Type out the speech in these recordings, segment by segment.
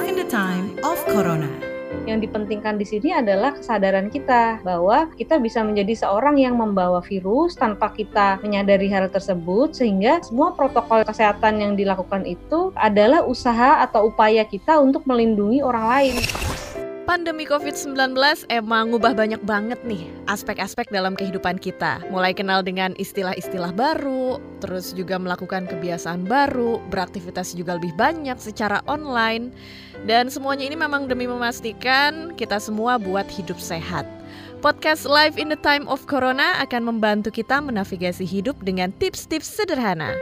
Life in the time of Corona. Yang dipentingkan di sini adalah kesadaran kita bahwa kita bisa menjadi seorang yang membawa virus tanpa kita menyadari hal tersebut sehingga semua protokol kesehatan yang dilakukan itu adalah usaha atau upaya kita untuk melindungi orang lain. Pandemi COVID-19 emang ngubah banyak banget nih aspek-aspek dalam kehidupan kita. Mulai kenal dengan istilah-istilah baru, terus juga melakukan kebiasaan baru, beraktivitas juga lebih banyak secara online. Dan semuanya ini memang demi memastikan kita semua buat hidup sehat. Podcast Live in the Time of Corona akan membantu kita menavigasi hidup dengan tips-tips sederhana.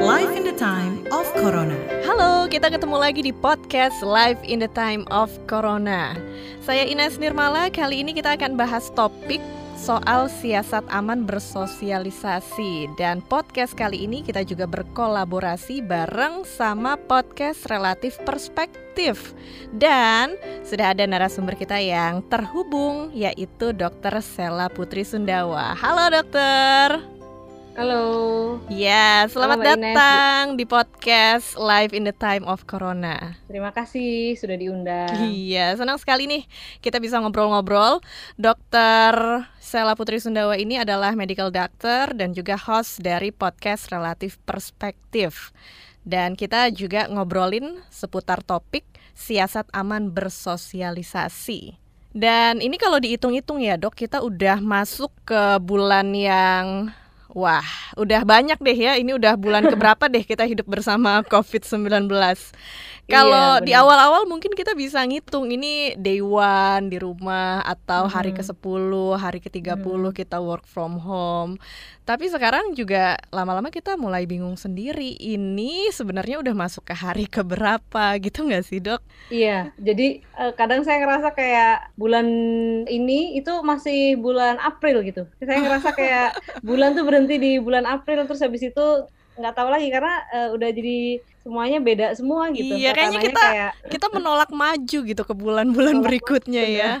Life in the time of Corona. Halo, kita ketemu lagi di podcast Live in the Time of Corona. Saya Ines Nirmala, kali ini kita akan bahas topik soal siasat aman bersosialisasi dan podcast kali ini kita juga berkolaborasi bareng sama podcast Relatif Perspektif dan sudah ada narasumber kita yang terhubung yaitu Dr. Sela Putri Sundawa. Halo dokter. Halo. Ya, selamat Halo, Ines. datang di podcast Live in the Time of Corona. Terima kasih sudah diundang. Iya, senang sekali nih kita bisa ngobrol-ngobrol. Dokter Sela Putri Sundawa ini adalah medical doctor dan juga host dari podcast Relatif Perspektif. Dan kita juga ngobrolin seputar topik siasat aman bersosialisasi. Dan ini kalau dihitung-hitung ya dok, kita udah masuk ke bulan yang Wah, udah banyak deh ya. Ini udah bulan keberapa deh kita hidup bersama COVID-19. Kalau Iya, di awal-awal mungkin kita bisa ngitung ini day one di rumah atau hari Hmm. ke-10, hari ke-30 Hmm. kita work from home. Tapi sekarang juga lama-lama kita mulai bingung sendiri. Ini sebenarnya udah masuk ke hari keberapa gitu nggak sih, Dok? Iya, jadi eh, kadang saya ngerasa kayak bulan ini itu masih bulan April gitu. Saya ngerasa kayak bulan tuh berhenti di bulan April terus habis itu nggak tahu lagi karena eh, udah jadi semuanya beda semua gitu. Iya, kayaknya kita- kayak Kita menolak maju gitu ke bulan-bulan berikutnya maju, ya.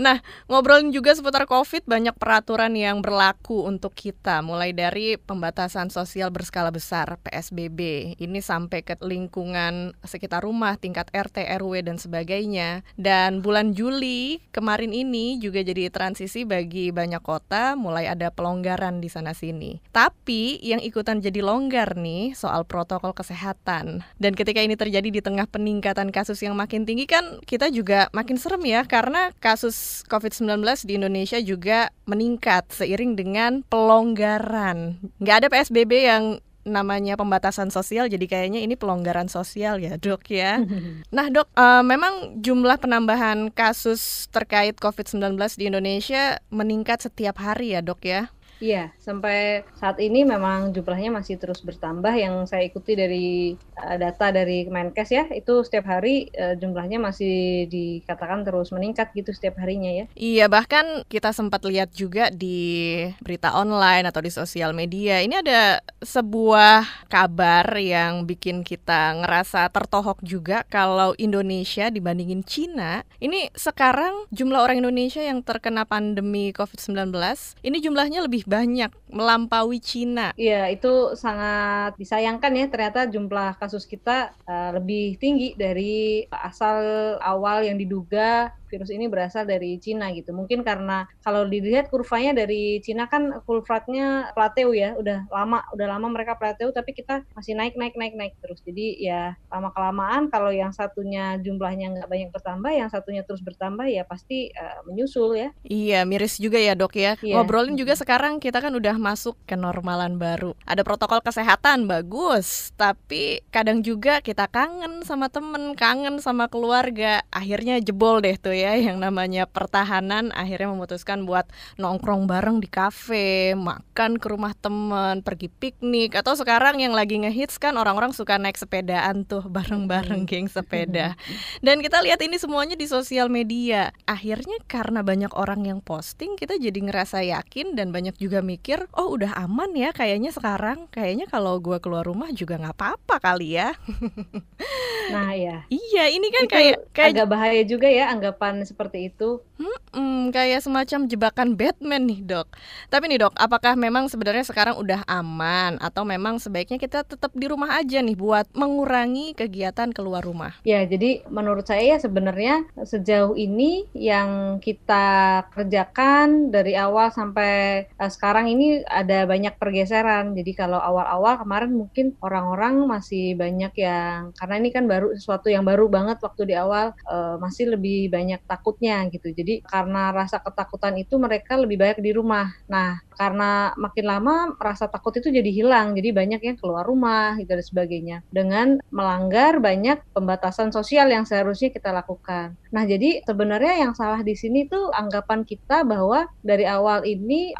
Nah, ngobrolin juga seputar COVID, banyak peraturan yang berlaku untuk kita, mulai dari pembatasan sosial berskala besar (PSBB), ini sampai ke lingkungan sekitar rumah, tingkat RT, RW dan sebagainya. Dan bulan Juli kemarin ini juga jadi transisi bagi banyak kota, mulai ada pelonggaran di sana sini. Tapi yang ikutan jadi longgar nih soal protokol kesehatan. Dan ketika ini terjadi di tengah peningkatan kasus yang makin tinggi kan kita juga makin serem ya karena kasus COVID-19 di Indonesia juga meningkat seiring dengan pelonggaran. Nggak ada PSBB yang namanya pembatasan sosial jadi kayaknya ini pelonggaran sosial ya dok ya. Nah dok, eh, memang jumlah penambahan kasus terkait COVID-19 di Indonesia meningkat setiap hari ya dok ya. Iya, sampai saat ini memang jumlahnya masih terus bertambah. Yang saya ikuti dari uh, data dari Kemenkes ya, itu setiap hari uh, jumlahnya masih dikatakan terus meningkat gitu setiap harinya ya. Iya, bahkan kita sempat lihat juga di berita online atau di sosial media. Ini ada sebuah kabar yang bikin kita ngerasa tertohok juga kalau Indonesia dibandingin Cina. Ini sekarang jumlah orang Indonesia yang terkena pandemi COVID-19 ini jumlahnya lebih banyak melampaui Cina. Iya, itu sangat disayangkan ya. Ternyata jumlah kasus kita uh, lebih tinggi dari asal awal yang diduga virus ini berasal dari Cina gitu. Mungkin karena kalau dilihat kurvanya dari Cina kan kurvatnya plateau ya, udah lama, udah lama mereka plateau, tapi kita masih naik, naik, naik, naik terus. Jadi ya lama kelamaan kalau yang satunya jumlahnya nggak banyak bertambah, yang satunya terus bertambah ya pasti uh, menyusul ya. Iya, miris juga ya dok ya. Iya. Ngobrolin juga sekarang kita kan udah masuk ke normalan baru. Ada protokol kesehatan bagus, tapi kadang juga kita kangen sama temen, kangen sama keluarga. Akhirnya jebol deh tuh ya yang namanya pertahanan. Akhirnya memutuskan buat nongkrong bareng di kafe, makan ke rumah temen, pergi piknik. Atau sekarang yang lagi ngehits kan orang-orang suka naik sepedaan tuh bareng-bareng geng sepeda. Dan kita lihat ini semuanya di sosial media. Akhirnya karena banyak orang yang posting, kita jadi ngerasa yakin dan banyak juga mikir, oh udah aman ya kayaknya sekarang. Kayaknya kalau gua keluar rumah juga nggak apa-apa kali ya. Nah ya. Iya, ini kan Itu kayak kayak agak bahaya juga ya anggapan seperti itu. Hmm, kayak semacam jebakan Batman nih, Dok. Tapi nih, Dok, apakah memang sebenarnya sekarang udah aman atau memang sebaiknya kita tetap di rumah aja nih buat mengurangi kegiatan keluar rumah? Ya, jadi menurut saya ya sebenarnya sejauh ini yang kita kerjakan dari awal sampai uh, sekarang ini ada banyak pergeseran. Jadi kalau awal-awal kemarin mungkin orang-orang masih banyak yang karena ini kan baru sesuatu yang baru banget waktu di awal uh, masih lebih banyak takutnya gitu. Jadi karena rasa ketakutan itu mereka lebih banyak di rumah. Nah, karena makin lama rasa takut itu jadi hilang. Jadi banyak yang keluar rumah gitu dan sebagainya dengan melanggar banyak pembatasan sosial yang seharusnya kita lakukan. Nah, jadi sebenarnya yang salah di sini tuh anggapan kita bahwa dari awal ini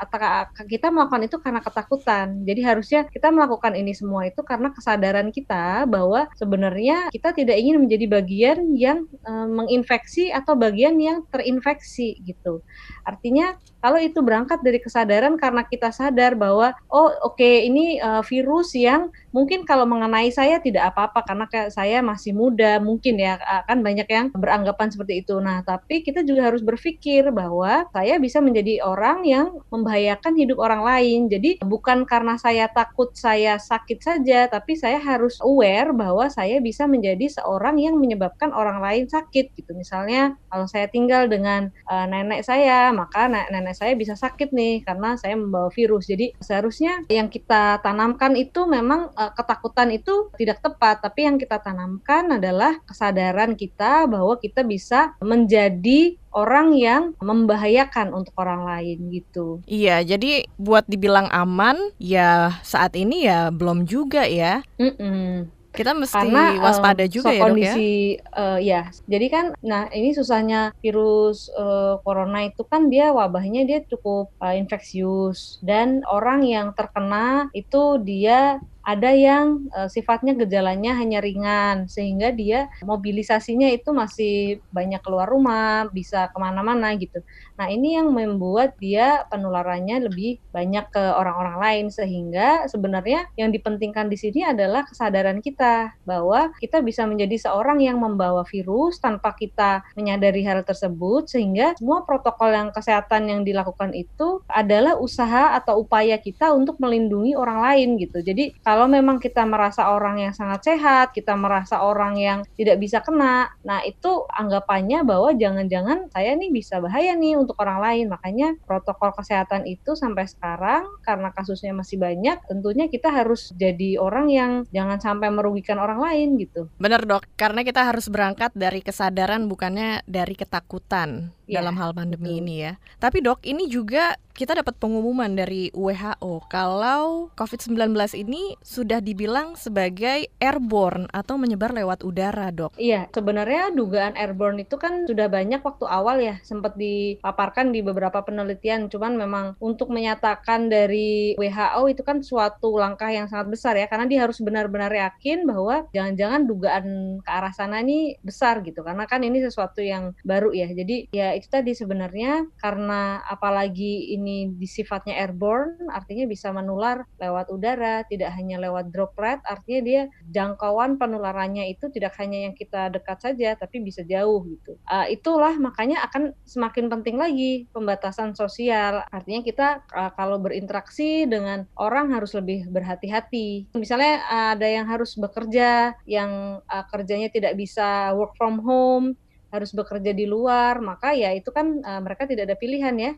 kita melakukan itu karena ketakutan. Jadi harusnya kita melakukan ini semua itu karena kesadaran kita bahwa sebenarnya kita tidak ingin menjadi bagian yang e, menginfeksi atau yang terinfeksi gitu. Artinya kalau itu berangkat dari kesadaran karena kita sadar bahwa oh oke okay, ini uh, virus yang mungkin kalau mengenai saya tidak apa-apa karena saya masih muda mungkin ya akan banyak yang beranggapan seperti itu. Nah, tapi kita juga harus berpikir bahwa saya bisa menjadi orang yang membahayakan hidup orang lain. Jadi bukan karena saya takut saya sakit saja, tapi saya harus aware bahwa saya bisa menjadi seorang yang menyebabkan orang lain sakit gitu. Misalnya kalau saya tinggal dengan uh, nenek saya, maka nenek saya bisa sakit nih karena saya membawa virus. Jadi seharusnya yang kita tanamkan itu memang uh, ketakutan itu tidak tepat, tapi yang kita tanamkan adalah kesadaran kita bahwa kita bisa menjadi orang yang membahayakan untuk orang lain gitu. Iya, jadi buat dibilang aman ya saat ini ya belum juga ya. Mm -mm kita mesti Karena, waspada uh, juga so ya kondisi, dok ya. Uh, ya, jadi kan, nah ini susahnya virus uh, corona itu kan dia wabahnya dia cukup uh, infeksius dan orang yang terkena itu dia ada yang uh, sifatnya gejalanya hanya ringan sehingga dia mobilisasinya itu masih banyak keluar rumah bisa ke mana-mana gitu. Nah ini yang membuat dia penularannya lebih banyak ke orang-orang lain sehingga sebenarnya yang dipentingkan di sini adalah kesadaran kita bahwa kita bisa menjadi seorang yang membawa virus tanpa kita menyadari hal tersebut sehingga semua protokol yang kesehatan yang dilakukan itu adalah usaha atau upaya kita untuk melindungi orang lain gitu. Jadi kalau memang kita merasa orang yang sangat sehat, kita merasa orang yang tidak bisa kena, nah itu anggapannya bahwa jangan-jangan saya nih bisa bahaya nih untuk orang lain. Makanya protokol kesehatan itu sampai sekarang karena kasusnya masih banyak, tentunya kita harus jadi orang yang jangan sampai merugikan orang lain gitu. Benar dok, karena kita harus berangkat dari kesadaran bukannya dari ketakutan ya, dalam hal pandemi betul. ini ya. Tapi dok, ini juga kita dapat pengumuman dari WHO kalau COVID-19 ini sudah dibilang sebagai airborne atau menyebar lewat udara, dok. Iya, sebenarnya dugaan airborne itu kan sudah banyak waktu awal ya, sempat dipaparkan di beberapa penelitian. Cuman memang untuk menyatakan dari WHO itu kan suatu langkah yang sangat besar ya, karena dia harus benar-benar yakin bahwa jangan-jangan dugaan ke arah sana ini besar gitu, karena kan ini sesuatu yang baru ya. Jadi ya itu tadi sebenarnya karena apalagi ini ini sifatnya airborne, artinya bisa menular lewat udara, tidak hanya lewat droplet, artinya dia jangkauan penularannya itu tidak hanya yang kita dekat saja, tapi bisa jauh gitu. Uh, itulah makanya akan semakin penting lagi pembatasan sosial. Artinya kita uh, kalau berinteraksi dengan orang harus lebih berhati-hati. Misalnya uh, ada yang harus bekerja, yang uh, kerjanya tidak bisa work from home, harus bekerja di luar, maka ya itu kan uh, mereka tidak ada pilihan ya.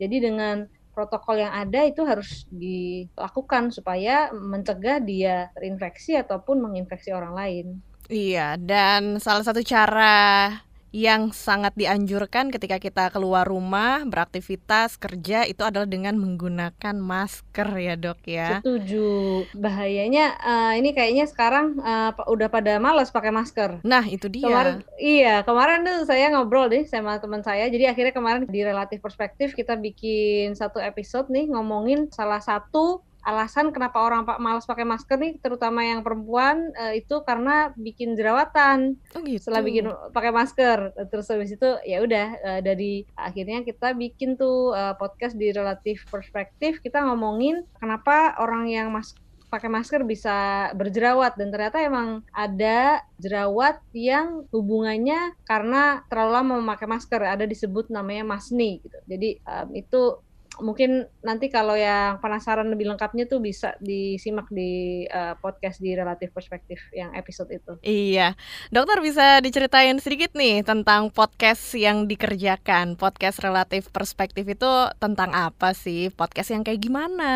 Jadi dengan protokol yang ada itu harus dilakukan supaya mencegah dia terinfeksi ataupun menginfeksi orang lain. Iya, dan salah satu cara yang sangat dianjurkan ketika kita keluar rumah, beraktivitas, kerja itu adalah dengan menggunakan masker ya dok ya. Setuju. Bahayanya uh, ini kayaknya sekarang uh, udah pada malas pakai masker. Nah itu dia. Kemarin, iya kemarin tuh saya ngobrol deh sama teman saya. Jadi akhirnya kemarin di relatif perspektif kita bikin satu episode nih ngomongin salah satu alasan kenapa orang pak malas pakai masker nih terutama yang perempuan uh, itu karena bikin jerawatan oh gitu. setelah bikin pakai masker terus habis itu ya udah uh, dari akhirnya kita bikin tuh uh, podcast di relatif perspektif kita ngomongin kenapa orang yang mas pakai masker bisa berjerawat dan ternyata emang ada jerawat yang hubungannya karena terlalu lama memakai masker ada disebut namanya masni gitu. Jadi um, itu mungkin nanti kalau yang penasaran lebih lengkapnya tuh bisa disimak di uh, podcast di relatif perspektif yang episode itu. Iya, dokter bisa diceritain sedikit nih tentang podcast yang dikerjakan. Podcast relatif perspektif itu tentang apa sih? Podcast yang kayak gimana?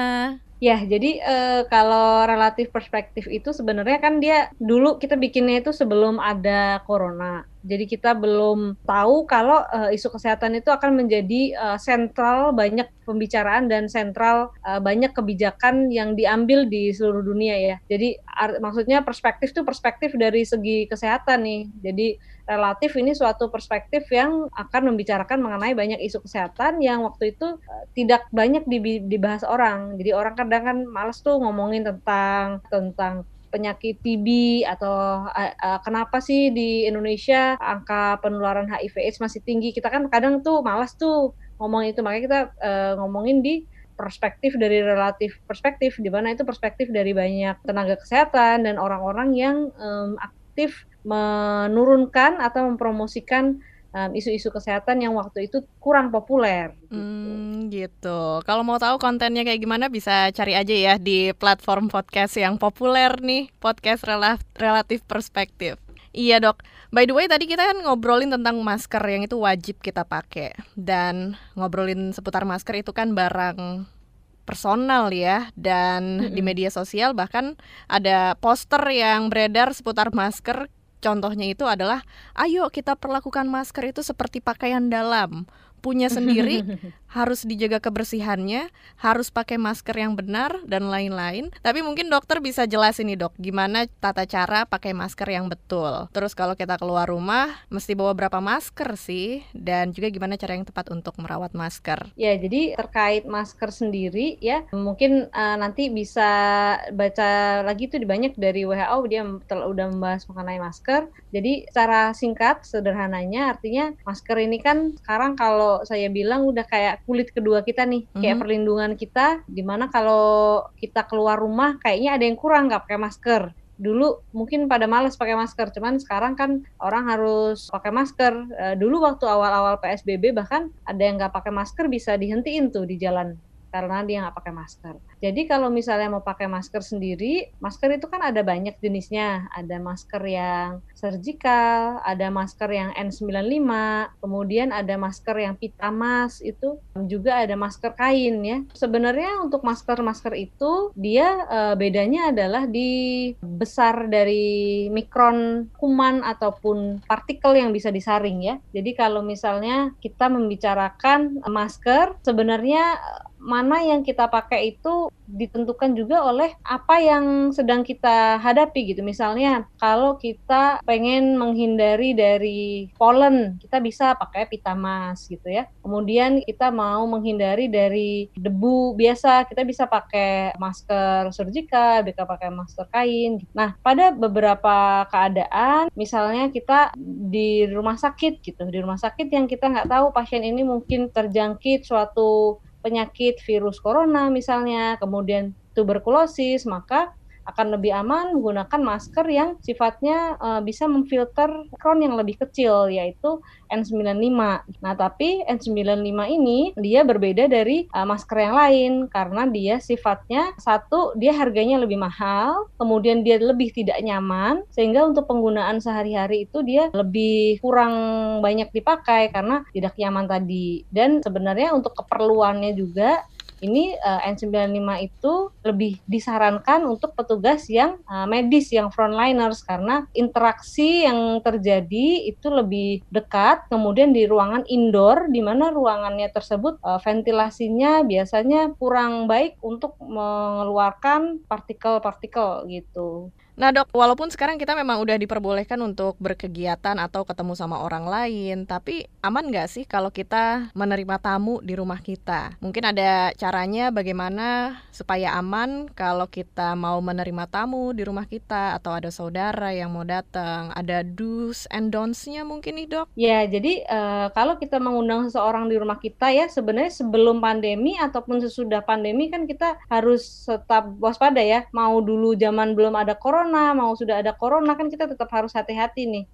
Ya, jadi uh, kalau relatif perspektif itu sebenarnya kan dia dulu kita bikinnya itu sebelum ada corona. Jadi kita belum tahu kalau uh, isu kesehatan itu akan menjadi uh, sentral banyak pembicaraan dan sentral uh, banyak kebijakan yang diambil di seluruh dunia ya. Jadi maksudnya perspektif itu perspektif dari segi kesehatan nih. Jadi relatif ini suatu perspektif yang akan membicarakan mengenai banyak isu kesehatan yang waktu itu uh, tidak banyak dibahas orang. Jadi orang kadang kan males tuh ngomongin tentang tentang penyakit TB atau uh, kenapa sih di Indonesia angka penularan HIV/AIDS masih tinggi? Kita kan kadang tuh malas tuh ngomong itu makanya kita uh, ngomongin di perspektif dari relatif perspektif di mana itu perspektif dari banyak tenaga kesehatan dan orang-orang yang um, aktif menurunkan atau mempromosikan isu-isu um, kesehatan yang waktu itu kurang populer. Gitu. Hmm, gitu. Kalau mau tahu kontennya kayak gimana bisa cari aja ya di platform podcast yang populer nih, podcast rel relatif perspektif. Iya dok. By the way tadi kita kan ngobrolin tentang masker yang itu wajib kita pakai dan ngobrolin seputar masker itu kan barang personal ya dan mm -hmm. di media sosial bahkan ada poster yang beredar seputar masker Contohnya itu adalah, ayo kita perlakukan masker itu seperti pakaian dalam. Punya sendiri, harus dijaga kebersihannya, harus pakai masker yang benar dan lain-lain. Tapi mungkin dokter bisa jelasin nih dok, gimana tata cara pakai masker yang betul. Terus kalau kita keluar rumah, mesti bawa berapa masker sih? Dan juga gimana cara yang tepat untuk merawat masker? Ya, jadi terkait masker sendiri ya, mungkin uh, nanti bisa baca lagi tuh di banyak dari WHO dia udah membahas mengenai masker. Jadi secara singkat, sederhananya artinya masker ini kan sekarang kalau saya bilang udah kayak kulit kedua kita nih, kayak perlindungan kita. Di mana kalau kita keluar rumah kayaknya ada yang kurang nggak pakai masker dulu mungkin pada males pakai masker, cuman sekarang kan orang harus pakai masker. Uh, dulu waktu awal-awal PSBB bahkan ada yang nggak pakai masker bisa dihentiin tuh di jalan karena dia nggak pakai masker. Jadi kalau misalnya mau pakai masker sendiri, masker itu kan ada banyak jenisnya. Ada masker yang surgical, ada masker yang N95, kemudian ada masker yang pita mas itu juga ada masker kain ya. Sebenarnya untuk masker-masker itu dia e, bedanya adalah di besar dari mikron kuman ataupun partikel yang bisa disaring ya. Jadi kalau misalnya kita membicarakan masker sebenarnya mana yang kita pakai itu ditentukan juga oleh apa yang sedang kita hadapi gitu. Misalnya kalau kita pengen menghindari dari pollen, kita bisa pakai pita mas gitu ya. Kemudian kita mau menghindari dari debu biasa, kita bisa pakai masker surgical, bisa pakai masker kain. Nah, pada beberapa keadaan, misalnya kita di rumah sakit gitu, di rumah sakit yang kita nggak tahu pasien ini mungkin terjangkit suatu penyakit virus corona misalnya, kemudian tuberkulosis, maka akan lebih aman menggunakan masker yang sifatnya uh, bisa memfilter kron yang lebih kecil yaitu N95. Nah, tapi N95 ini dia berbeda dari uh, masker yang lain karena dia sifatnya satu dia harganya lebih mahal, kemudian dia lebih tidak nyaman sehingga untuk penggunaan sehari-hari itu dia lebih kurang banyak dipakai karena tidak nyaman tadi. Dan sebenarnya untuk keperluannya juga ini uh, N95 itu lebih disarankan untuk petugas yang uh, medis yang frontliners karena interaksi yang terjadi itu lebih dekat kemudian di ruangan indoor di mana ruangannya tersebut uh, ventilasinya biasanya kurang baik untuk mengeluarkan partikel-partikel gitu. Nah dok, walaupun sekarang kita memang udah diperbolehkan untuk berkegiatan atau ketemu sama orang lain, tapi aman nggak sih kalau kita menerima tamu di rumah kita? Mungkin ada caranya bagaimana supaya aman kalau kita mau menerima tamu di rumah kita atau ada saudara yang mau datang, ada do's and don'ts-nya mungkin nih dok? Ya, jadi uh, kalau kita mengundang seseorang di rumah kita ya sebenarnya sebelum pandemi ataupun sesudah pandemi kan kita harus tetap waspada ya. Mau dulu zaman belum ada corona corona, mau sudah ada corona kan kita tetap harus hati-hati nih.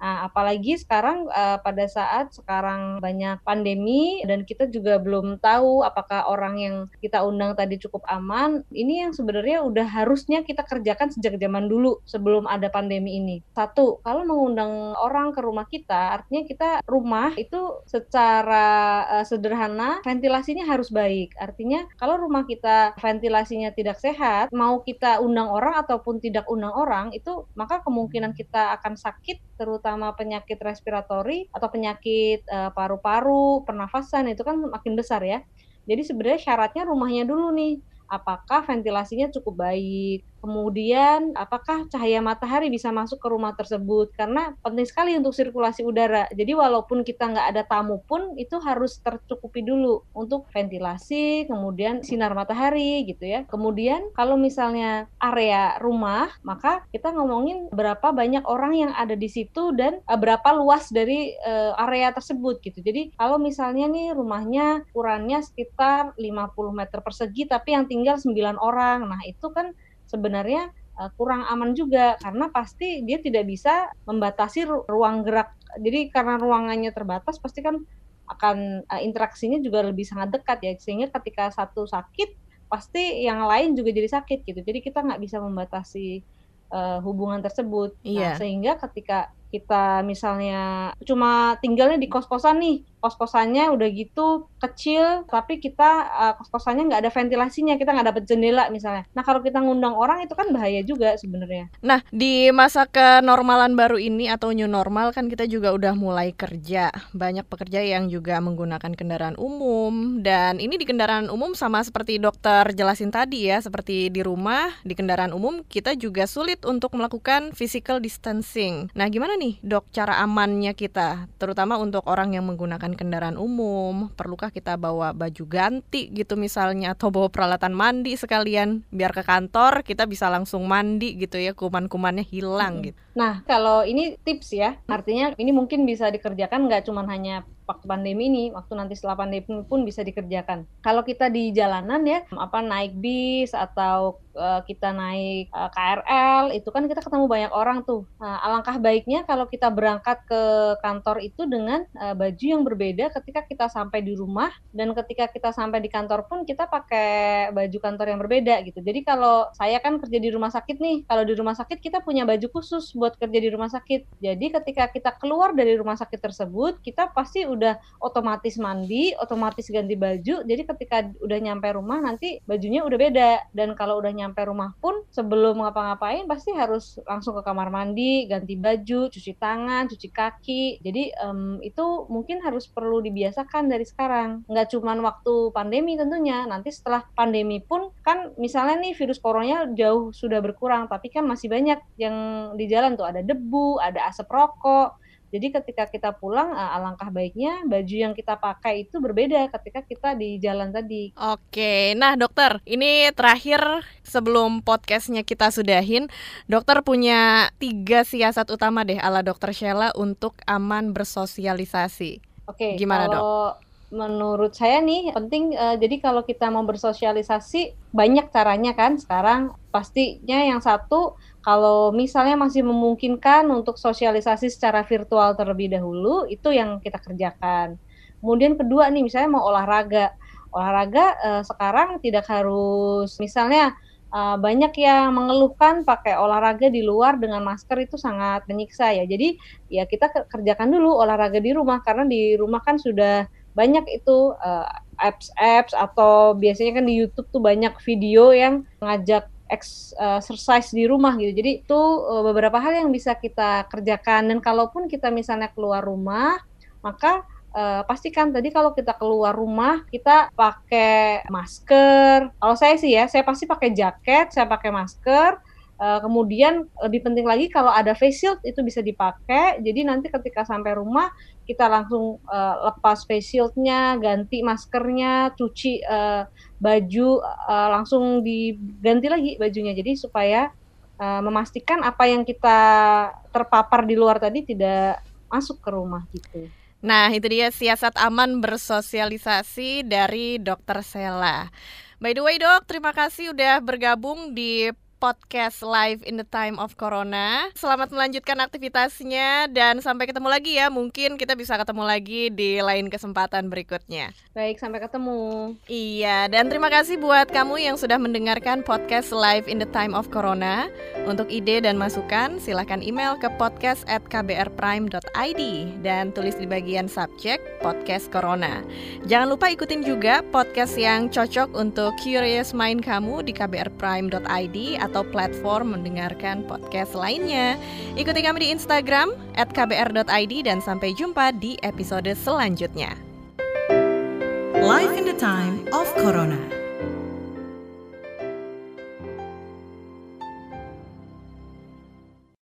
Nah, apalagi sekarang uh, pada saat sekarang banyak pandemi dan kita juga belum tahu apakah orang yang kita undang tadi cukup aman. Ini yang sebenarnya udah harusnya kita kerjakan sejak zaman dulu sebelum ada pandemi ini. Satu, kalau mengundang orang ke rumah kita, artinya kita rumah itu secara uh, sederhana ventilasinya harus baik. Artinya kalau rumah kita ventilasinya tidak sehat, mau kita undang orang ataupun tidak undang orang itu maka kemungkinan kita akan sakit terutama penyakit respiratori atau penyakit uh, paru-paru, pernafasan itu kan makin besar ya. Jadi sebenarnya syaratnya rumahnya dulu nih apakah ventilasinya cukup baik, kemudian apakah cahaya matahari bisa masuk ke rumah tersebut karena penting sekali untuk sirkulasi udara. Jadi walaupun kita nggak ada tamu pun itu harus tercukupi dulu untuk ventilasi, kemudian sinar matahari gitu ya. Kemudian kalau misalnya area rumah, maka kita ngomongin berapa banyak orang yang ada di situ dan uh, berapa luas dari uh, area tersebut gitu. Jadi kalau misalnya nih rumahnya ukurannya sekitar 50 meter persegi tapi yang tinggal 9 orang. Nah, itu kan sebenarnya uh, kurang aman juga karena pasti dia tidak bisa membatasi ru ruang gerak. Jadi karena ruangannya terbatas pasti kan akan uh, interaksinya juga lebih sangat dekat ya sehingga ketika satu sakit pasti yang lain juga jadi sakit gitu. Jadi kita nggak bisa membatasi uh, hubungan tersebut. Nah, iya. Nah, sehingga ketika kita misalnya cuma tinggalnya di kos-kosan nih kos-kosannya udah gitu kecil tapi kita uh, kos-kosannya nggak ada ventilasinya kita nggak dapet jendela misalnya. Nah kalau kita ngundang orang itu kan bahaya juga sebenarnya. Nah di masa kenormalan baru ini atau new normal kan kita juga udah mulai kerja. Banyak pekerja yang juga menggunakan kendaraan umum. Dan ini di kendaraan umum sama seperti dokter jelasin tadi ya seperti di rumah di kendaraan umum kita juga sulit untuk melakukan physical distancing. Nah gimana nih dok cara amannya kita terutama untuk orang yang menggunakan kendaraan umum? Perlukah kita bawa baju ganti gitu misalnya atau bawa peralatan mandi sekalian biar ke kantor kita bisa langsung mandi gitu ya kuman-kumannya hilang gitu. Nah, kalau ini tips ya. Artinya ini mungkin bisa dikerjakan nggak cuma hanya waktu pandemi ini, waktu nanti setelah pandemi pun bisa dikerjakan. Kalau kita di jalanan ya, apa naik bis atau uh, kita naik eh, KRL, itu kan kita ketemu banyak orang tuh. Nah, alangkah baiknya kalau kita berangkat ke kantor itu dengan uh, baju yang berbeda ketika kita sampai di rumah dan ketika kita sampai di kantor pun kita pakai baju kantor yang berbeda gitu. Jadi kalau saya kan kerja di rumah sakit nih, kalau di rumah sakit kita punya baju khusus buat kerja di rumah sakit. Jadi ketika kita keluar dari rumah sakit tersebut, kita pasti udah udah otomatis mandi, otomatis ganti baju. Jadi ketika udah nyampe rumah nanti bajunya udah beda. Dan kalau udah nyampe rumah pun sebelum ngapa-ngapain pasti harus langsung ke kamar mandi, ganti baju, cuci tangan, cuci kaki. Jadi um, itu mungkin harus perlu dibiasakan dari sekarang. Nggak cuma waktu pandemi tentunya. Nanti setelah pandemi pun kan misalnya nih virus corona jauh sudah berkurang, tapi kan masih banyak yang di jalan tuh ada debu, ada asap rokok jadi ketika kita pulang, uh, alangkah baiknya baju yang kita pakai itu berbeda ketika kita di jalan tadi. Oke, nah dokter, ini terakhir sebelum podcastnya kita sudahin, dokter punya tiga siasat utama deh ala dokter Sheila untuk aman bersosialisasi. Oke, gimana kalau... dok? menurut saya nih penting uh, jadi kalau kita mau bersosialisasi banyak caranya kan sekarang pastinya yang satu kalau misalnya masih memungkinkan untuk sosialisasi secara virtual terlebih dahulu itu yang kita kerjakan. Kemudian kedua nih misalnya mau olahraga. Olahraga uh, sekarang tidak harus misalnya uh, banyak yang mengeluhkan pakai olahraga di luar dengan masker itu sangat menyiksa ya. Jadi ya kita kerjakan dulu olahraga di rumah karena di rumah kan sudah banyak itu uh, apps-apps atau biasanya kan di YouTube tuh banyak video yang ngajak exercise di rumah gitu. Jadi itu uh, beberapa hal yang bisa kita kerjakan dan kalaupun kita misalnya keluar rumah, maka uh, pastikan tadi kalau kita keluar rumah kita pakai masker. Kalau saya sih ya, saya pasti pakai jaket, saya pakai masker. Uh, kemudian lebih penting lagi kalau ada face shield itu bisa dipakai. Jadi nanti ketika sampai rumah kita langsung uh, lepas face shieldnya, ganti maskernya, cuci uh, baju, uh, langsung diganti lagi bajunya. Jadi supaya uh, memastikan apa yang kita terpapar di luar tadi tidak masuk ke rumah gitu. Nah, itu dia siasat aman bersosialisasi dari Dokter Sela. By the way, Dok, terima kasih udah bergabung di podcast live in the time of corona. Selamat melanjutkan aktivitasnya dan sampai ketemu lagi ya. Mungkin kita bisa ketemu lagi di lain kesempatan berikutnya. Baik, sampai ketemu. Iya, dan terima kasih buat kamu yang sudah mendengarkan podcast live in the time of corona. Untuk ide dan masukan, silahkan email ke podcast at kbrprime.id dan tulis di bagian subjek podcast corona. Jangan lupa ikutin juga podcast yang cocok untuk curious mind kamu di kbrprime.id atau platform mendengarkan podcast lainnya. Ikuti kami di Instagram @kbr.id dan sampai jumpa di episode selanjutnya. Life in the time of Corona.